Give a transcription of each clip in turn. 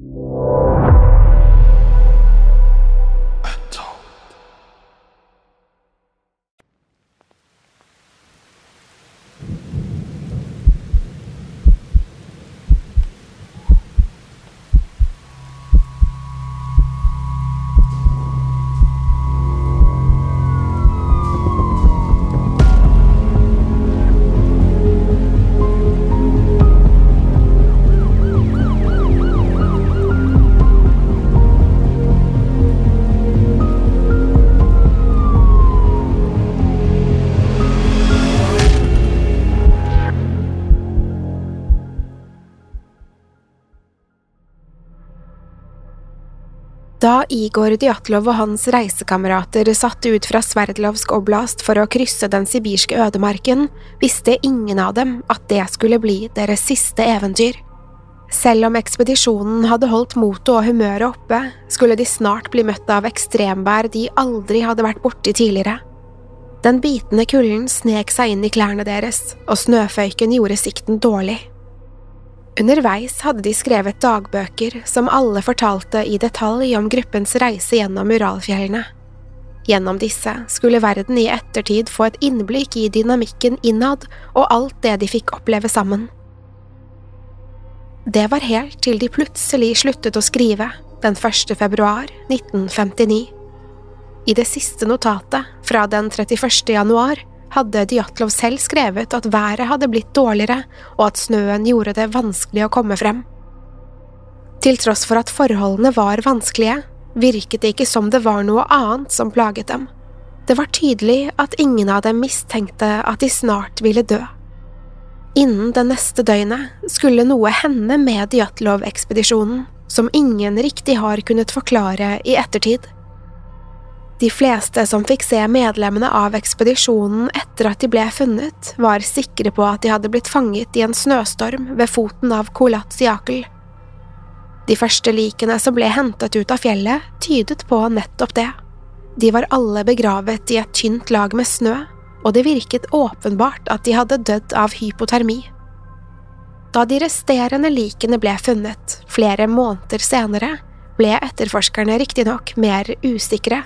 Thank you. Da Igor Djatlov og hans reisekamerater satte ut fra Sverdlovsk oblast for å krysse den sibirske ødemarken, visste ingen av dem at det skulle bli deres siste eventyr. Selv om ekspedisjonen hadde holdt motet og humøret oppe, skulle de snart bli møtt av ekstremvær de aldri hadde vært borti tidligere. Den bitende kulden snek seg inn i klærne deres, og snøføyken gjorde sikten dårlig. Underveis hadde de skrevet dagbøker som alle fortalte i detalj om gruppens reise gjennom Uralfjellene. Gjennom disse skulle verden i ettertid få et innblikk i dynamikken innad og alt det de fikk oppleve sammen. Det var helt til de plutselig sluttet å skrive, den 1. februar 1959. I det siste notatet, fra den 31. januar, hadde Djatlov selv skrevet at været hadde blitt dårligere, og at snøen gjorde det vanskelig å komme frem. Til tross for at forholdene var vanskelige, virket det ikke som det var noe annet som plaget dem. Det var tydelig at ingen av dem mistenkte at de snart ville dø. Innen det neste døgnet skulle noe hende med Djatlov-ekspedisjonen som ingen riktig har kunnet forklare i ettertid. De fleste som fikk se medlemmene av ekspedisjonen etter at de ble funnet, var sikre på at de hadde blitt fanget i en snøstorm ved foten av Kolatsiakel. De første likene som ble hentet ut av fjellet, tydet på nettopp det. De var alle begravet i et tynt lag med snø, og det virket åpenbart at de hadde dødd av hypotermi. Da de resterende likene ble funnet, flere måneder senere, ble etterforskerne riktignok mer usikre.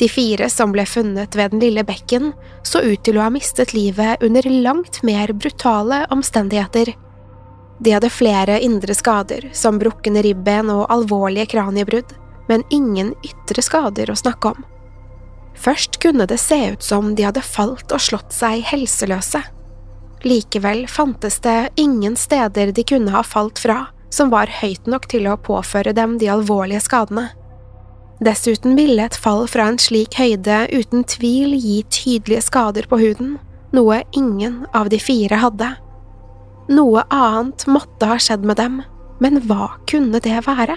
De fire som ble funnet ved den lille bekken, så ut til å ha mistet livet under langt mer brutale omstendigheter. De hadde flere indre skader, som brukkende ribben og alvorlige kraniebrudd, men ingen ytre skader å snakke om. Først kunne det se ut som de hadde falt og slått seg helseløse. Likevel fantes det ingen steder de kunne ha falt fra som var høyt nok til å påføre dem de alvorlige skadene. Dessuten ville et fall fra en slik høyde uten tvil gi tydelige skader på huden, noe ingen av de fire hadde. Noe annet måtte ha skjedd med dem, men hva kunne det være?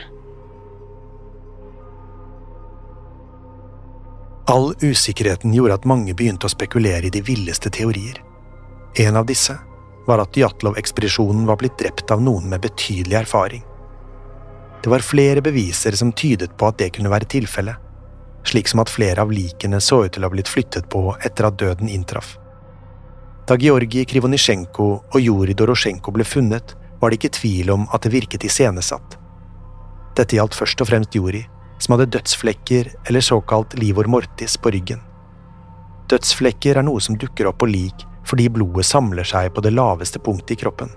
All usikkerheten gjorde at mange begynte å spekulere i de villeste teorier. En av disse var at Jatlov-ekspedisjonen var blitt drept av noen med betydelig erfaring. Det var flere beviser som tydet på at det kunne være tilfellet, slik som at flere av likene så ut til å ha blitt flyttet på etter at døden inntraff. Da Georgij Krivonisjenko og Juri Dorosjenko ble funnet, var det ikke tvil om at det virket iscenesatt. Dette gjaldt først og fremst Juri, som hadde dødsflekker eller såkalt livor mortis på ryggen. Dødsflekker er noe som dukker opp på lik fordi blodet samler seg på det laveste punktet i kroppen.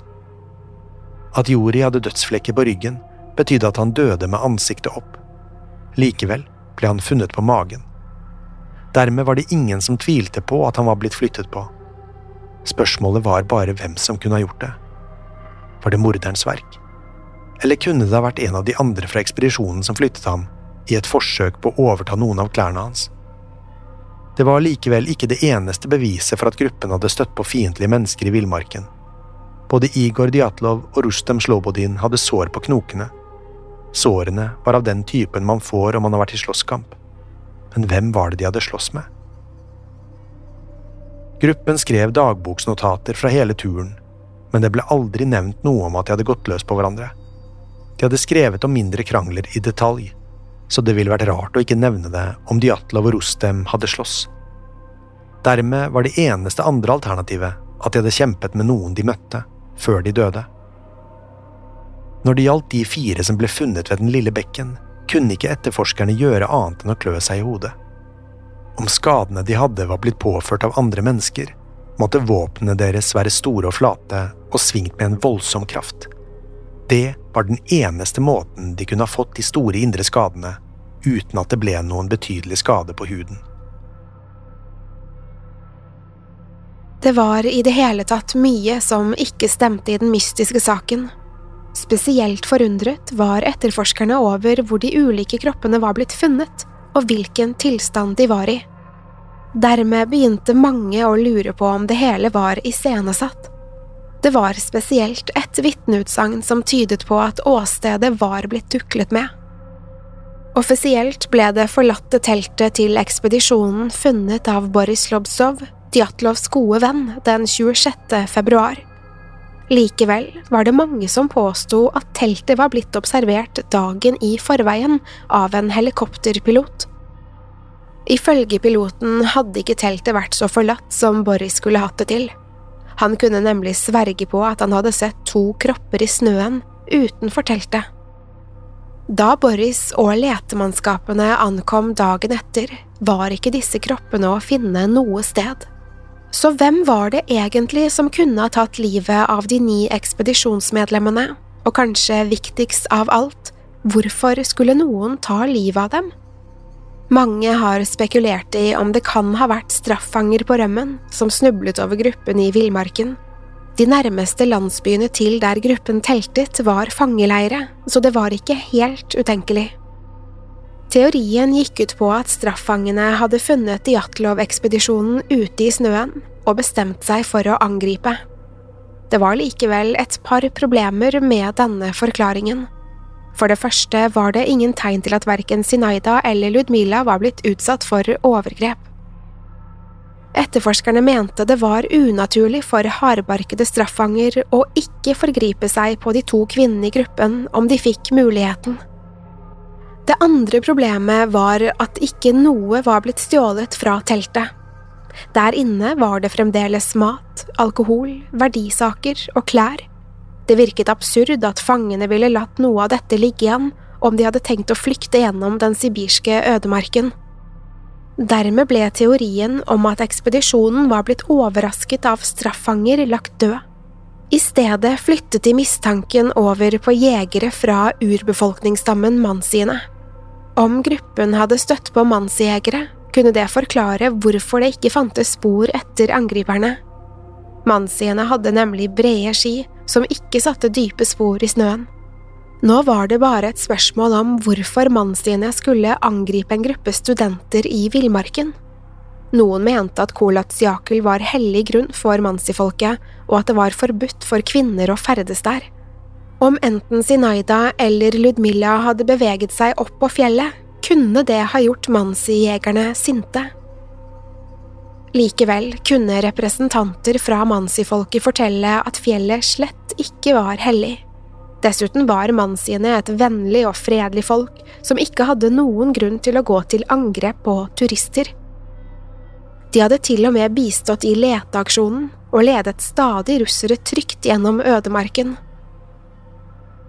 At Jori hadde dødsflekker på ryggen, betydde at han døde med ansiktet opp. Likevel ble han funnet på magen. Dermed var det ingen som tvilte på at han var blitt flyttet på. Spørsmålet var bare hvem som kunne ha gjort det. Var det morderens verk? Eller kunne det ha vært en av de andre fra ekspedisjonen som flyttet ham, i et forsøk på å overta noen av klærne hans? Det var likevel ikke det eneste beviset for at gruppen hadde støtt på fiendtlige mennesker i villmarken. Både Igor Djatlov og Rustem Slobodin hadde sår på knokene. Sårene var av den typen man får om man har vært i slåsskamp. Men hvem var det de hadde slåss med? Gruppen skrev dagboksnotater fra hele turen, men det ble aldri nevnt noe om at de hadde gått løs på hverandre. De hadde skrevet om mindre krangler i detalj, så det ville vært rart å ikke nevne det om Djatlov og Rustem hadde slåss. Dermed var det eneste andre alternativet at de hadde kjempet med noen de møtte, før de døde. Når det gjaldt de fire som ble funnet ved den lille bekken, kunne ikke etterforskerne gjøre annet enn å klø seg i hodet. Om skadene de hadde var blitt påført av andre mennesker, måtte våpnene deres være store og flate og svingt med en voldsom kraft. Det var den eneste måten de kunne ha fått de store indre skadene uten at det ble noen betydelig skade på huden. Det var i det hele tatt mye som ikke stemte i den mystiske saken. Spesielt forundret var etterforskerne over hvor de ulike kroppene var blitt funnet, og hvilken tilstand de var i. Dermed begynte mange å lure på om det hele var iscenesatt. Det var spesielt et vitneutsagn som tydet på at åstedet var blitt tuklet med. Offisielt ble det forlatte teltet til ekspedisjonen funnet av Boris Lobsov, Djatlovs gode venn, den 26. februar. Likevel var det mange som påsto at teltet var blitt observert dagen i forveien av en helikopterpilot. Ifølge piloten hadde ikke teltet vært så forlatt som Boris skulle hatt det til. Han kunne nemlig sverge på at han hadde sett to kropper i snøen utenfor teltet. Da Boris og letemannskapene ankom dagen etter, var ikke disse kroppene å finne noe sted. Så hvem var det egentlig som kunne ha tatt livet av de ni ekspedisjonsmedlemmene, og kanskje viktigst av alt, hvorfor skulle noen ta livet av dem? Mange har spekulert i om det kan ha vært straffanger på rømmen som snublet over gruppen i villmarken. De nærmeste landsbyene til der gruppen teltet, var fangeleire, så det var ikke helt utenkelig. Teorien gikk ut på at straffangene hadde funnet Jatlov-ekspedisjonen ute i snøen og bestemt seg for å angripe. Det var likevel et par problemer med denne forklaringen. For det første var det ingen tegn til at verken Sinaida eller Ludmila var blitt utsatt for overgrep. Etterforskerne mente det var unaturlig for hardbarkede straffanger å ikke forgripe seg på de to kvinnene i gruppen om de fikk muligheten. Det andre problemet var at ikke noe var blitt stjålet fra teltet. Der inne var det fremdeles mat, alkohol, verdisaker og klær det virket absurd at fangene ville latt noe av dette ligge igjen om de hadde tenkt å flykte gjennom den sibirske ødemarken. Dermed ble teorien om at ekspedisjonen var blitt overrasket av straffanger, lagt død. I stedet flyttet de mistanken over på jegere fra urbefolkningsstammen mansiene. Om gruppen hadde støtt på mannsjegere, kunne det forklare hvorfor det ikke fantes spor etter angriperne. Mannsjegerne hadde nemlig brede ski som ikke satte dype spor i snøen. Nå var det bare et spørsmål om hvorfor mannsjegerne skulle angripe en gruppe studenter i villmarken. Noen mente at Kolatsjakel var hellig grunn for mansifolket, og at det var forbudt for kvinner å ferdes der. Om enten Sinaida eller Ludmilla hadde beveget seg opp på fjellet, kunne det ha gjort mansi-jegerne sinte. Likevel kunne representanter fra Mansi-folket fortelle at fjellet slett ikke var hellig. Dessuten var mansiene et vennlig og fredelig folk som ikke hadde noen grunn til å gå til angrep på turister. De hadde til og med bistått i leteaksjonen og ledet stadig russere trygt gjennom ødemarken.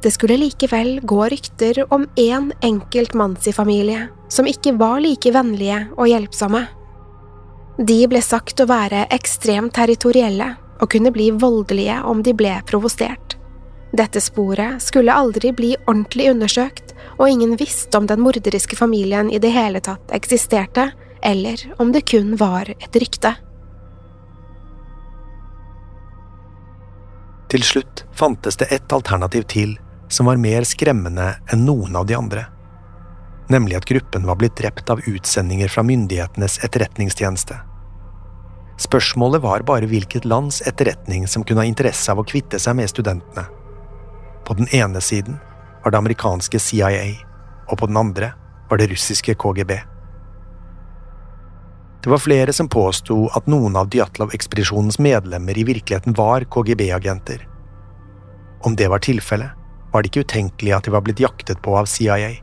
Det skulle likevel gå rykter om én enkelt mansi-familie som ikke var like vennlige og hjelpsomme. De ble sagt å være ekstremt territorielle og kunne bli voldelige om de ble provosert. Dette sporet skulle aldri bli ordentlig undersøkt, og ingen visste om den morderiske familien i det hele tatt eksisterte, eller om det kun var et rykte. Til slutt fantes det ett alternativ til som var mer skremmende enn noen av de andre, nemlig at gruppen var blitt drept av utsendinger fra myndighetenes etterretningstjeneste. Spørsmålet var bare hvilket lands etterretning som kunne ha interesse av å kvitte seg med studentene. På den ene siden var det amerikanske CIA, og på den andre var det russiske KGB. Det var flere som påsto at noen av Djatlov-ekspedisjonens medlemmer i virkeligheten var KGB-agenter. Om det var tilfellet, var det ikke utenkelig at de var blitt jaktet på av CIA.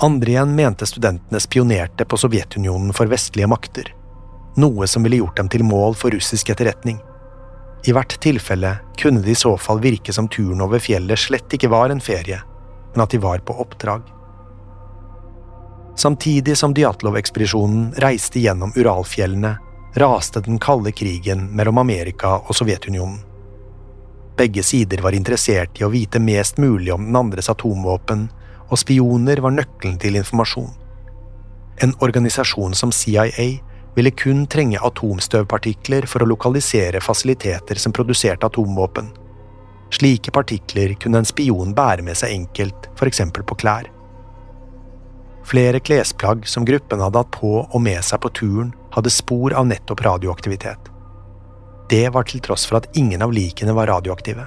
Andre igjen mente studentene spionerte på Sovjetunionen for vestlige makter, noe som ville gjort dem til mål for russisk etterretning. I hvert tilfelle kunne det i så fall virke som turen over fjellet slett ikke var en ferie, men at de var på oppdrag. Samtidig som Djatlov-ekspedisjonen reiste gjennom Uralfjellene, raste den kalde krigen mellom Amerika og Sovjetunionen. Begge sider var interessert i å vite mest mulig om den andres atomvåpen, og spioner var nøkkelen til informasjon. En organisasjon som CIA ville kun trenge atomstøvpartikler for å lokalisere fasiliteter som produserte atomvåpen. Slike partikler kunne en spion bære med seg enkelt, f.eks. på klær. Flere klesplagg som gruppen hadde hatt på og med seg på turen, hadde spor av nettopp radioaktivitet. Det var til tross for at ingen av likene var radioaktive.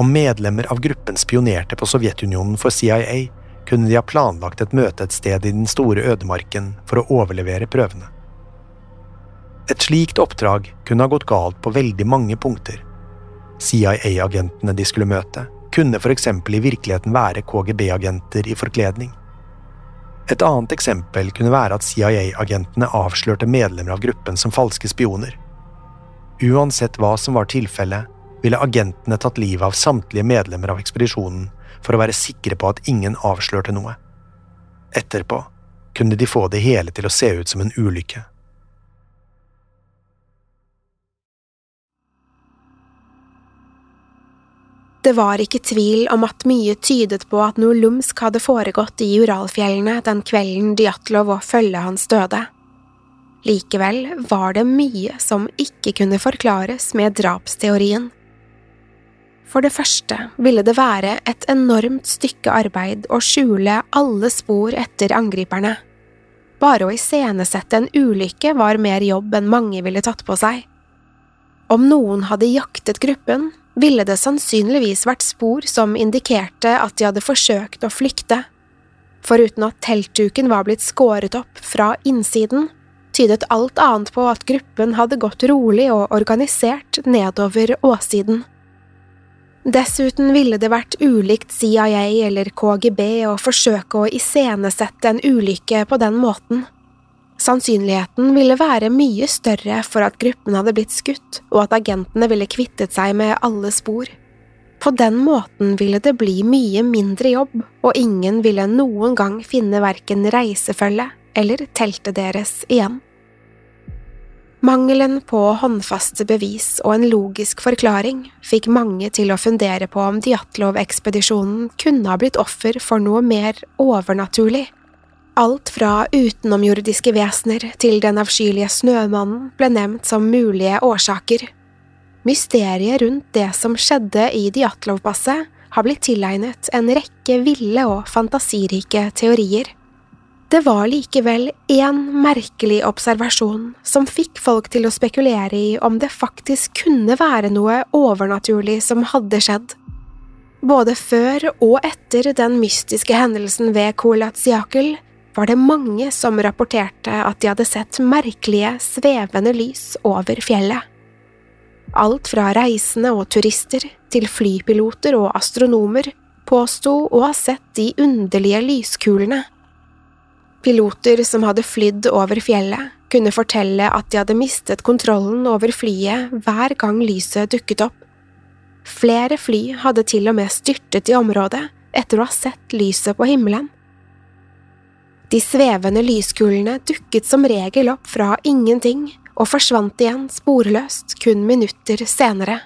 Om medlemmer av gruppen spionerte på Sovjetunionen for CIA, kunne de ha planlagt et møte et sted i den store ødemarken for å overlevere prøvene. Et slikt oppdrag kunne ha gått galt på veldig mange punkter. CIA-agentene de skulle møte, kunne for eksempel i virkeligheten være KGB-agenter i forkledning. Et annet eksempel kunne være at CIA-agentene avslørte medlemmer av gruppen som falske spioner. Uansett hva som var tilfellet, ville agentene tatt livet av samtlige medlemmer av ekspedisjonen for å være sikre på at ingen avslørte noe. Etterpå kunne de få det hele til å se ut som en ulykke. Det var ikke tvil om at mye tydet på at noe lumsk hadde foregått i Uralfjellene den kvelden Djatlov og følget hans døde. Likevel var det mye som ikke kunne forklares med drapsteorien. For det første ville det være et enormt stykke arbeid å skjule alle spor etter angriperne. Bare å iscenesette en ulykke var mer jobb enn mange ville tatt på seg. Om noen hadde jaktet gruppen, ville det sannsynligvis vært spor som indikerte at de hadde forsøkt å flykte. Foruten at teltduken var blitt skåret opp fra innsiden, tydet alt annet på at gruppen hadde gått rolig og organisert nedover åssiden. Dessuten ville det vært ulikt CIA eller KGB å forsøke å iscenesette en ulykke på den måten. Sannsynligheten ville være mye større for at gruppen hadde blitt skutt, og at agentene ville kvittet seg med alle spor. På den måten ville det bli mye mindre jobb, og ingen ville noen gang finne verken reisefølge eller teltet deres igjen. Mangelen på håndfaste bevis og en logisk forklaring fikk mange til å fundere på om Djatlov-ekspedisjonen kunne ha blitt offer for noe mer overnaturlig. Alt fra utenomjordiske vesener til den avskyelige Snømannen ble nevnt som mulige årsaker. Mysteriet rundt det som skjedde i Djatlov-passet, har blitt tilegnet en rekke ville og fantasirike teorier. Det var likevel én merkelig observasjon som fikk folk til å spekulere i om det faktisk kunne være noe overnaturlig som hadde skjedd. Både før og etter den mystiske hendelsen ved Kolatsiakel var det mange som rapporterte at de hadde sett merkelige, svevende lys over fjellet. Alt fra reisende og turister til flypiloter og astronomer påsto å ha sett de underlige lyskulene. Piloter som hadde flydd over fjellet, kunne fortelle at de hadde mistet kontrollen over flyet hver gang lyset dukket opp. Flere fly hadde til og med styrtet i området etter å ha sett lyset på himmelen. De svevende lyskulene dukket som regel opp fra ingenting og forsvant igjen sporløst kun minutter senere.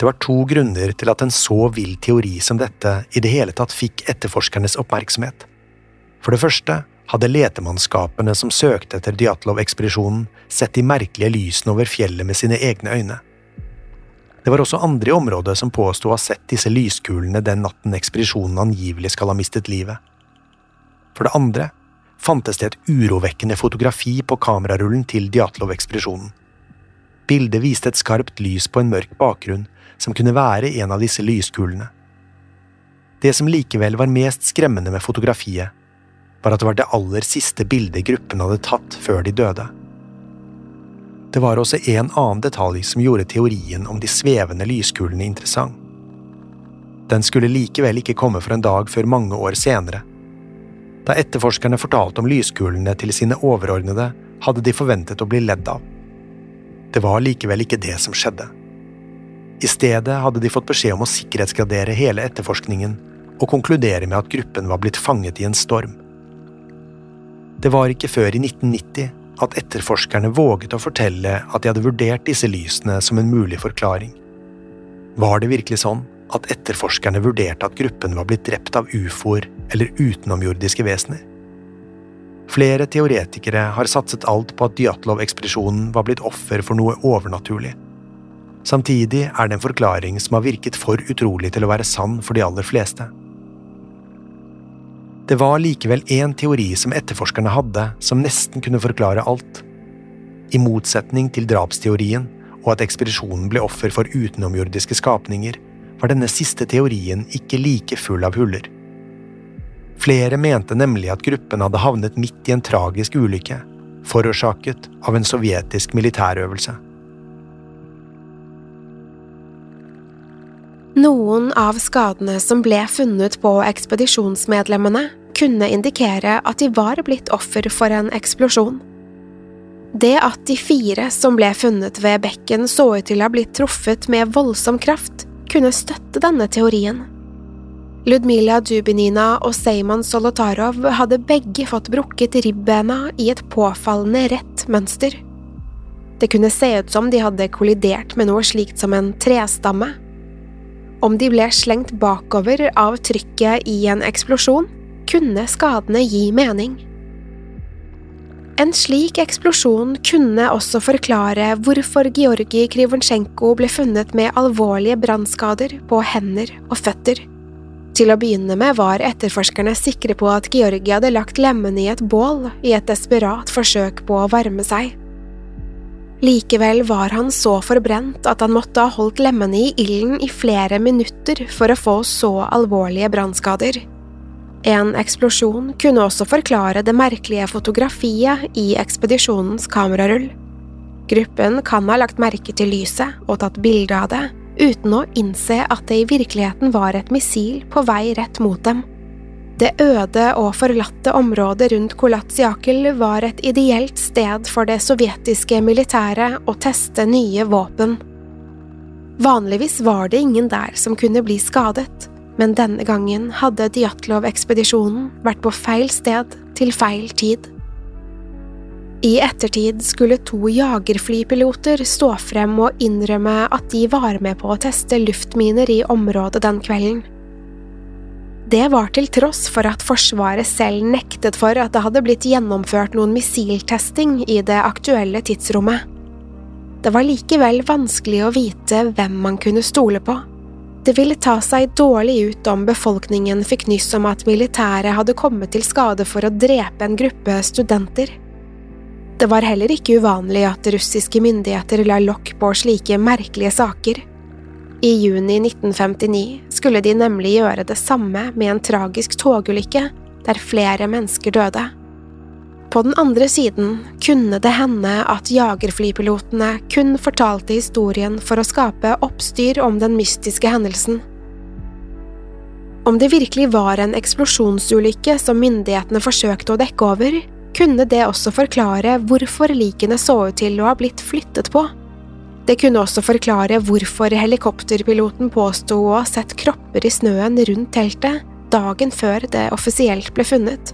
Det var to grunner til at en så vill teori som dette i det hele tatt fikk etterforskernes oppmerksomhet. For det første hadde letemannskapene som søkte etter Djatlov-ekspedisjonen, sett de merkelige lysene over fjellet med sine egne øyne. Det var også andre i området som påsto å ha sett disse lyskulene den natten ekspedisjonen angivelig skal ha mistet livet. For det andre fantes det et urovekkende fotografi på kamerarullen til Djatlov-ekspedisjonen. Bildet viste et skarpt lys på en mørk bakgrunn, som kunne være en av disse lyskulene. Det som likevel var mest skremmende med fotografiet, var at det var det aller siste bildet gruppen hadde tatt før de døde. Det var også en annen detalj som gjorde teorien om de svevende lyskulene interessant. Den skulle likevel ikke komme for en dag før mange år senere. Da etterforskerne fortalte om lyskulene til sine overordnede, hadde de forventet å bli ledd av. Det var likevel ikke det som skjedde. I stedet hadde de fått beskjed om å sikkerhetsgradere hele etterforskningen og konkludere med at gruppen var blitt fanget i en storm. Det var ikke før i 1990 at etterforskerne våget å fortelle at de hadde vurdert disse lysene som en mulig forklaring. Var det virkelig sånn at etterforskerne vurderte at gruppen var blitt drept av ufoer eller utenomjordiske vesener? Flere teoretikere har satset alt på at Dyatlov-ekspedisjonen var blitt offer for noe overnaturlig. Samtidig er det en forklaring som har virket for utrolig til å være sann for de aller fleste. Det var likevel én teori som etterforskerne hadde, som nesten kunne forklare alt. I motsetning til drapsteorien og at ekspedisjonen ble offer for utenomjordiske skapninger, var denne siste teorien ikke like full av huller. Flere mente nemlig at gruppen hadde havnet midt i en tragisk ulykke, forårsaket av en sovjetisk militærøvelse. Noen av skadene som ble funnet på ekspedisjonsmedlemmene, kunne indikere at de var blitt offer for en eksplosjon. Det at de fire som ble funnet ved bekken så ut til å ha blitt truffet med voldsom kraft, kunne støtte denne teorien. Ludmila Dubinina og Seyman Solotarov hadde begge fått brukket ribbena i et påfallende rett mønster. Det kunne se ut som de hadde kollidert med noe slikt som en trestamme. Om de ble slengt bakover av trykket i en eksplosjon, kunne skadene gi mening. En slik eksplosjon kunne også forklare hvorfor Georgij Krivonsjenko ble funnet med alvorlige brannskader på hender og føtter. Til å begynne med var etterforskerne sikre på at Georgi hadde lagt lemmene i et bål i et desperat forsøk på å varme seg. Likevel var han så forbrent at han måtte ha holdt lemmene i ilden i flere minutter for å få så alvorlige brannskader. En eksplosjon kunne også forklare det merkelige fotografiet i ekspedisjonens kamerarull. Gruppen kan ha lagt merke til lyset og tatt bilde av det, uten å innse at det i virkeligheten var et missil på vei rett mot dem. Det øde og forlatte området rundt Kolatsiakel var et ideelt sted for det sovjetiske militæret å teste nye våpen. Vanligvis var det ingen der som kunne bli skadet men denne gangen hadde Djatlov-ekspedisjonen vært på feil sted til feil tid. I ettertid skulle to jagerflypiloter stå frem og innrømme at de var med på å teste luftminer i området den kvelden. Det var til tross for at Forsvaret selv nektet for at det hadde blitt gjennomført noen missiltesting i det aktuelle tidsrommet. Det var likevel vanskelig å vite hvem man kunne stole på. Det ville ta seg dårlig ut om befolkningen fikk nyss om at militæret hadde kommet til skade for å drepe en gruppe studenter. Det var heller ikke uvanlig at russiske myndigheter la lokk på slike merkelige saker. I juni 1959 skulle de nemlig gjøre det samme med en tragisk togulykke der flere mennesker døde. På den andre siden kunne det hende at jagerflypilotene kun fortalte historien for å skape oppstyr om den mystiske hendelsen. Om det virkelig var en eksplosjonsulykke som myndighetene forsøkte å dekke over, kunne det også forklare hvorfor likene så ut til å ha blitt flyttet på. Det kunne også forklare hvorfor helikopterpiloten påsto å ha sett kropper i snøen rundt teltet dagen før det offisielt ble funnet.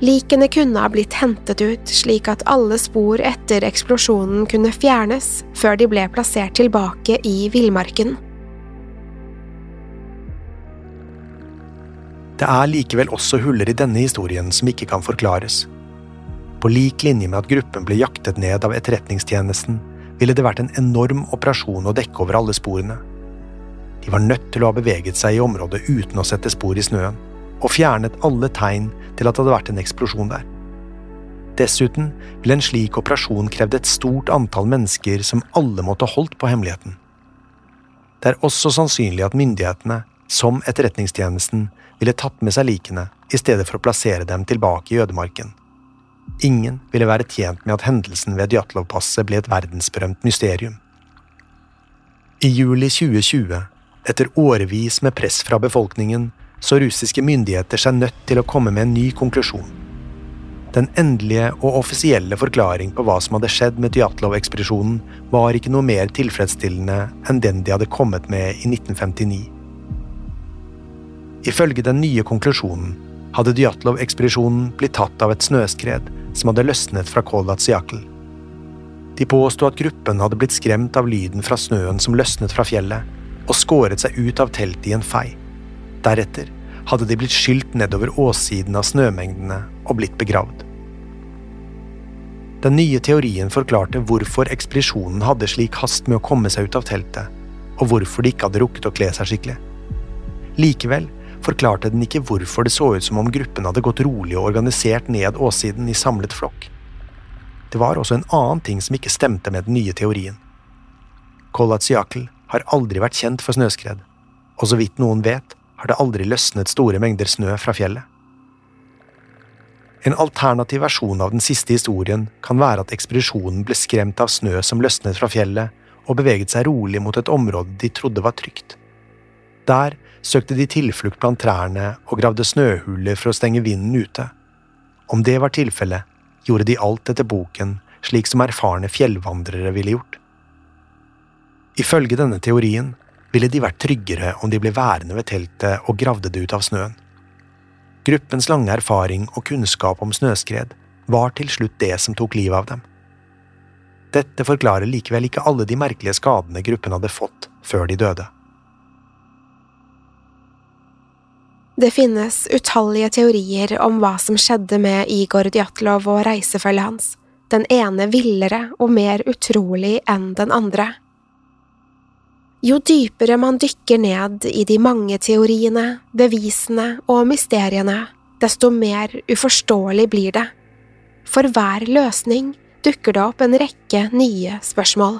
Likene kunne ha blitt hentet ut slik at alle spor etter eksplosjonen kunne fjernes før de ble plassert tilbake i villmarken. Det er likevel også huller i denne historien som ikke kan forklares. På lik linje med at gruppen ble jaktet ned av Etterretningstjenesten, ville det vært en enorm operasjon å dekke over alle sporene. De var nødt til å ha beveget seg i området uten å sette spor i snøen og fjernet alle tegn til at det hadde vært en eksplosjon der. Dessuten ville en slik operasjon krevd et stort antall mennesker som alle måtte holdt på hemmeligheten. Det er også sannsynlig at myndighetene, som Etterretningstjenesten, ville tatt med seg likene i stedet for å plassere dem tilbake i ødemarken. Ingen ville være tjent med at hendelsen ved Djatlovpasset ble et verdensberømt mysterium. I juli 2020, etter årevis med press fra befolkningen, så russiske myndigheter seg nødt til å komme med en ny konklusjon. Den endelige og offisielle forklaring på hva som hadde skjedd med Djatlov-ekspedisjonen, var ikke noe mer tilfredsstillende enn den de hadde kommet med i 1959. Ifølge den nye konklusjonen hadde Djatlov-ekspedisjonen blitt tatt av et snøskred som hadde løsnet fra Kolatsiakl. De påsto at gruppen hadde blitt skremt av lyden fra snøen som løsnet fra fjellet, og skåret seg ut av teltet i en fei. Deretter hadde de blitt skylt nedover åssiden av snømengdene og blitt begravd. Den nye teorien forklarte hvorfor ekspedisjonen hadde slik hast med å komme seg ut av teltet, og hvorfor de ikke hadde rukket å kle seg skikkelig. Likevel forklarte den ikke hvorfor det så ut som om gruppen hadde gått rolig og organisert ned åssiden i samlet flokk. Det var også en annen ting som ikke stemte med den nye teorien. Kolatsiakl har aldri vært kjent for snøskred, og så vidt noen vet, har det aldri løsnet store mengder snø fra fjellet. En alternativ versjon av den siste historien kan være at ekspedisjonen ble skremt av snø som løsnet fra fjellet, og beveget seg rolig mot et område de trodde var trygt. Der søkte de tilflukt blant trærne og gravde snøhuler for å stenge vinden ute. Om det var tilfellet, gjorde de alt etter boken, slik som erfarne fjellvandrere ville gjort. Ifølge denne teorien ville de vært tryggere om de ble værende ved teltet og gravde det ut av snøen. Gruppens lange erfaring og kunnskap om snøskred var til slutt det som tok livet av dem. Dette forklarer likevel ikke alle de merkelige skadene gruppen hadde fått før de døde. Det finnes utallige teorier om hva som skjedde med Igor Djatlov og reisefølget hans, den ene villere og mer utrolig enn den andre. Jo dypere man dykker ned i de mange teoriene, bevisene og mysteriene, desto mer uforståelig blir det. For hver løsning dukker det opp en rekke nye spørsmål.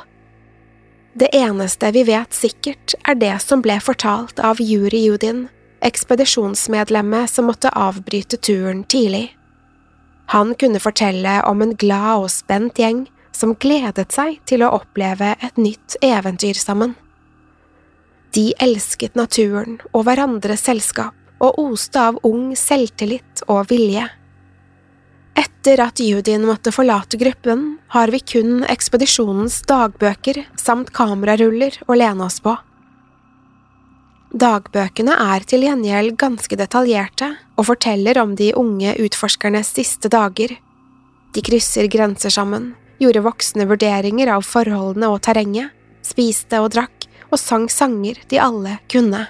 Det eneste vi vet sikkert, er det som ble fortalt av Juri Judin, ekspedisjonsmedlemmet som måtte avbryte turen tidlig. Han kunne fortelle om en glad og spent gjeng som gledet seg til å oppleve et nytt eventyr sammen. De elsket naturen og hverandres selskap og oste av ung selvtillit og vilje. Etter at Judin måtte forlate gruppen, har vi kun ekspedisjonens dagbøker samt kameraruller å lene oss på. Dagbøkene er til gjengjeld ganske detaljerte og forteller om de unge utforskernes siste dager. De krysser grenser sammen, gjorde voksne vurderinger av forholdene og terrenget, spiste og drakk, og sang sanger de alle kunne.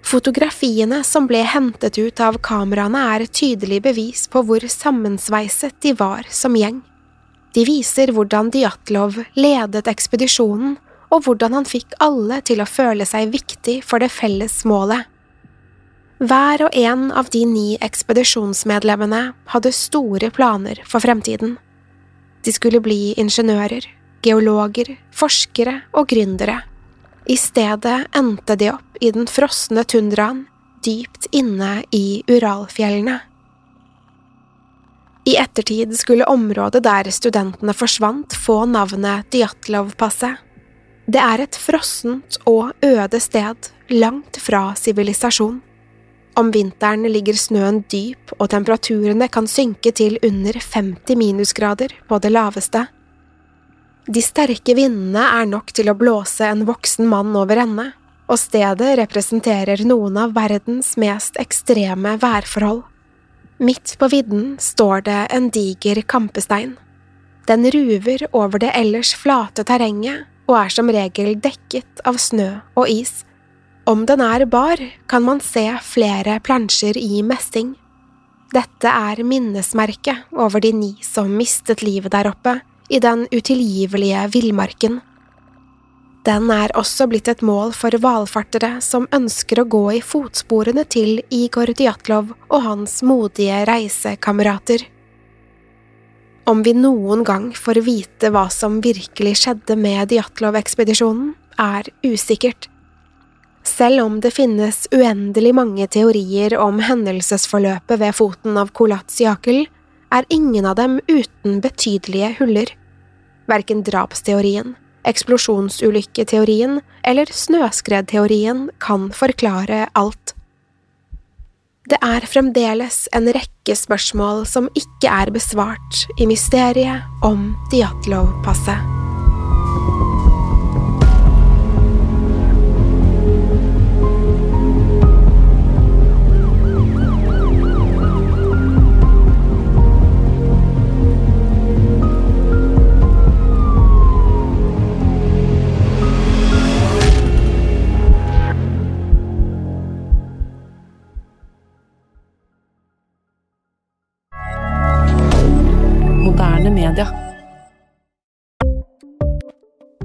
Fotografiene som ble hentet ut av kameraene er et tydelig bevis på hvor sammensveiset de var som gjeng. De viser hvordan Djatlov ledet ekspedisjonen, og hvordan han fikk alle til å føle seg viktig for det felles målet. Hver og en av de ni ekspedisjonsmedlemmene hadde store planer for fremtiden. De skulle bli ingeniører, geologer, forskere og gründere. I stedet endte de opp i den frosne tundraen dypt inne i Uralfjellene. I ettertid skulle området der studentene forsvant, få navnet Djatlov-passet. Det er et frossent og øde sted, langt fra sivilisasjon. Om vinteren ligger snøen dyp og temperaturene kan synke til under 50 minusgrader på det laveste. De sterke vindene er nok til å blåse en voksen mann over ende, og stedet representerer noen av verdens mest ekstreme værforhold. Midt på vidden står det en diger kampestein. Den ruver over det ellers flate terrenget og er som regel dekket av snø og is. Om den er bar, kan man se flere plansjer i messing. Dette er minnesmerket over de ni som mistet livet der oppe, i den utilgivelige villmarken. Den er også blitt et mål for valfartere som ønsker å gå i fotsporene til Igor Djatlov og hans modige reisekamerater. Om vi noen gang får vite hva som virkelig skjedde med Djatlov-ekspedisjonen, er usikkert. Selv om det finnes uendelig mange teorier om hendelsesforløpet ved foten av Kolatsjakel, er ingen av dem uten betydelige huller. Verken drapsteorien, eksplosjonsulykketeorien eller snøskredteorien kan forklare alt. Det er fremdeles en rekke spørsmål som ikke er besvart i mysteriet om Djatlov-passet.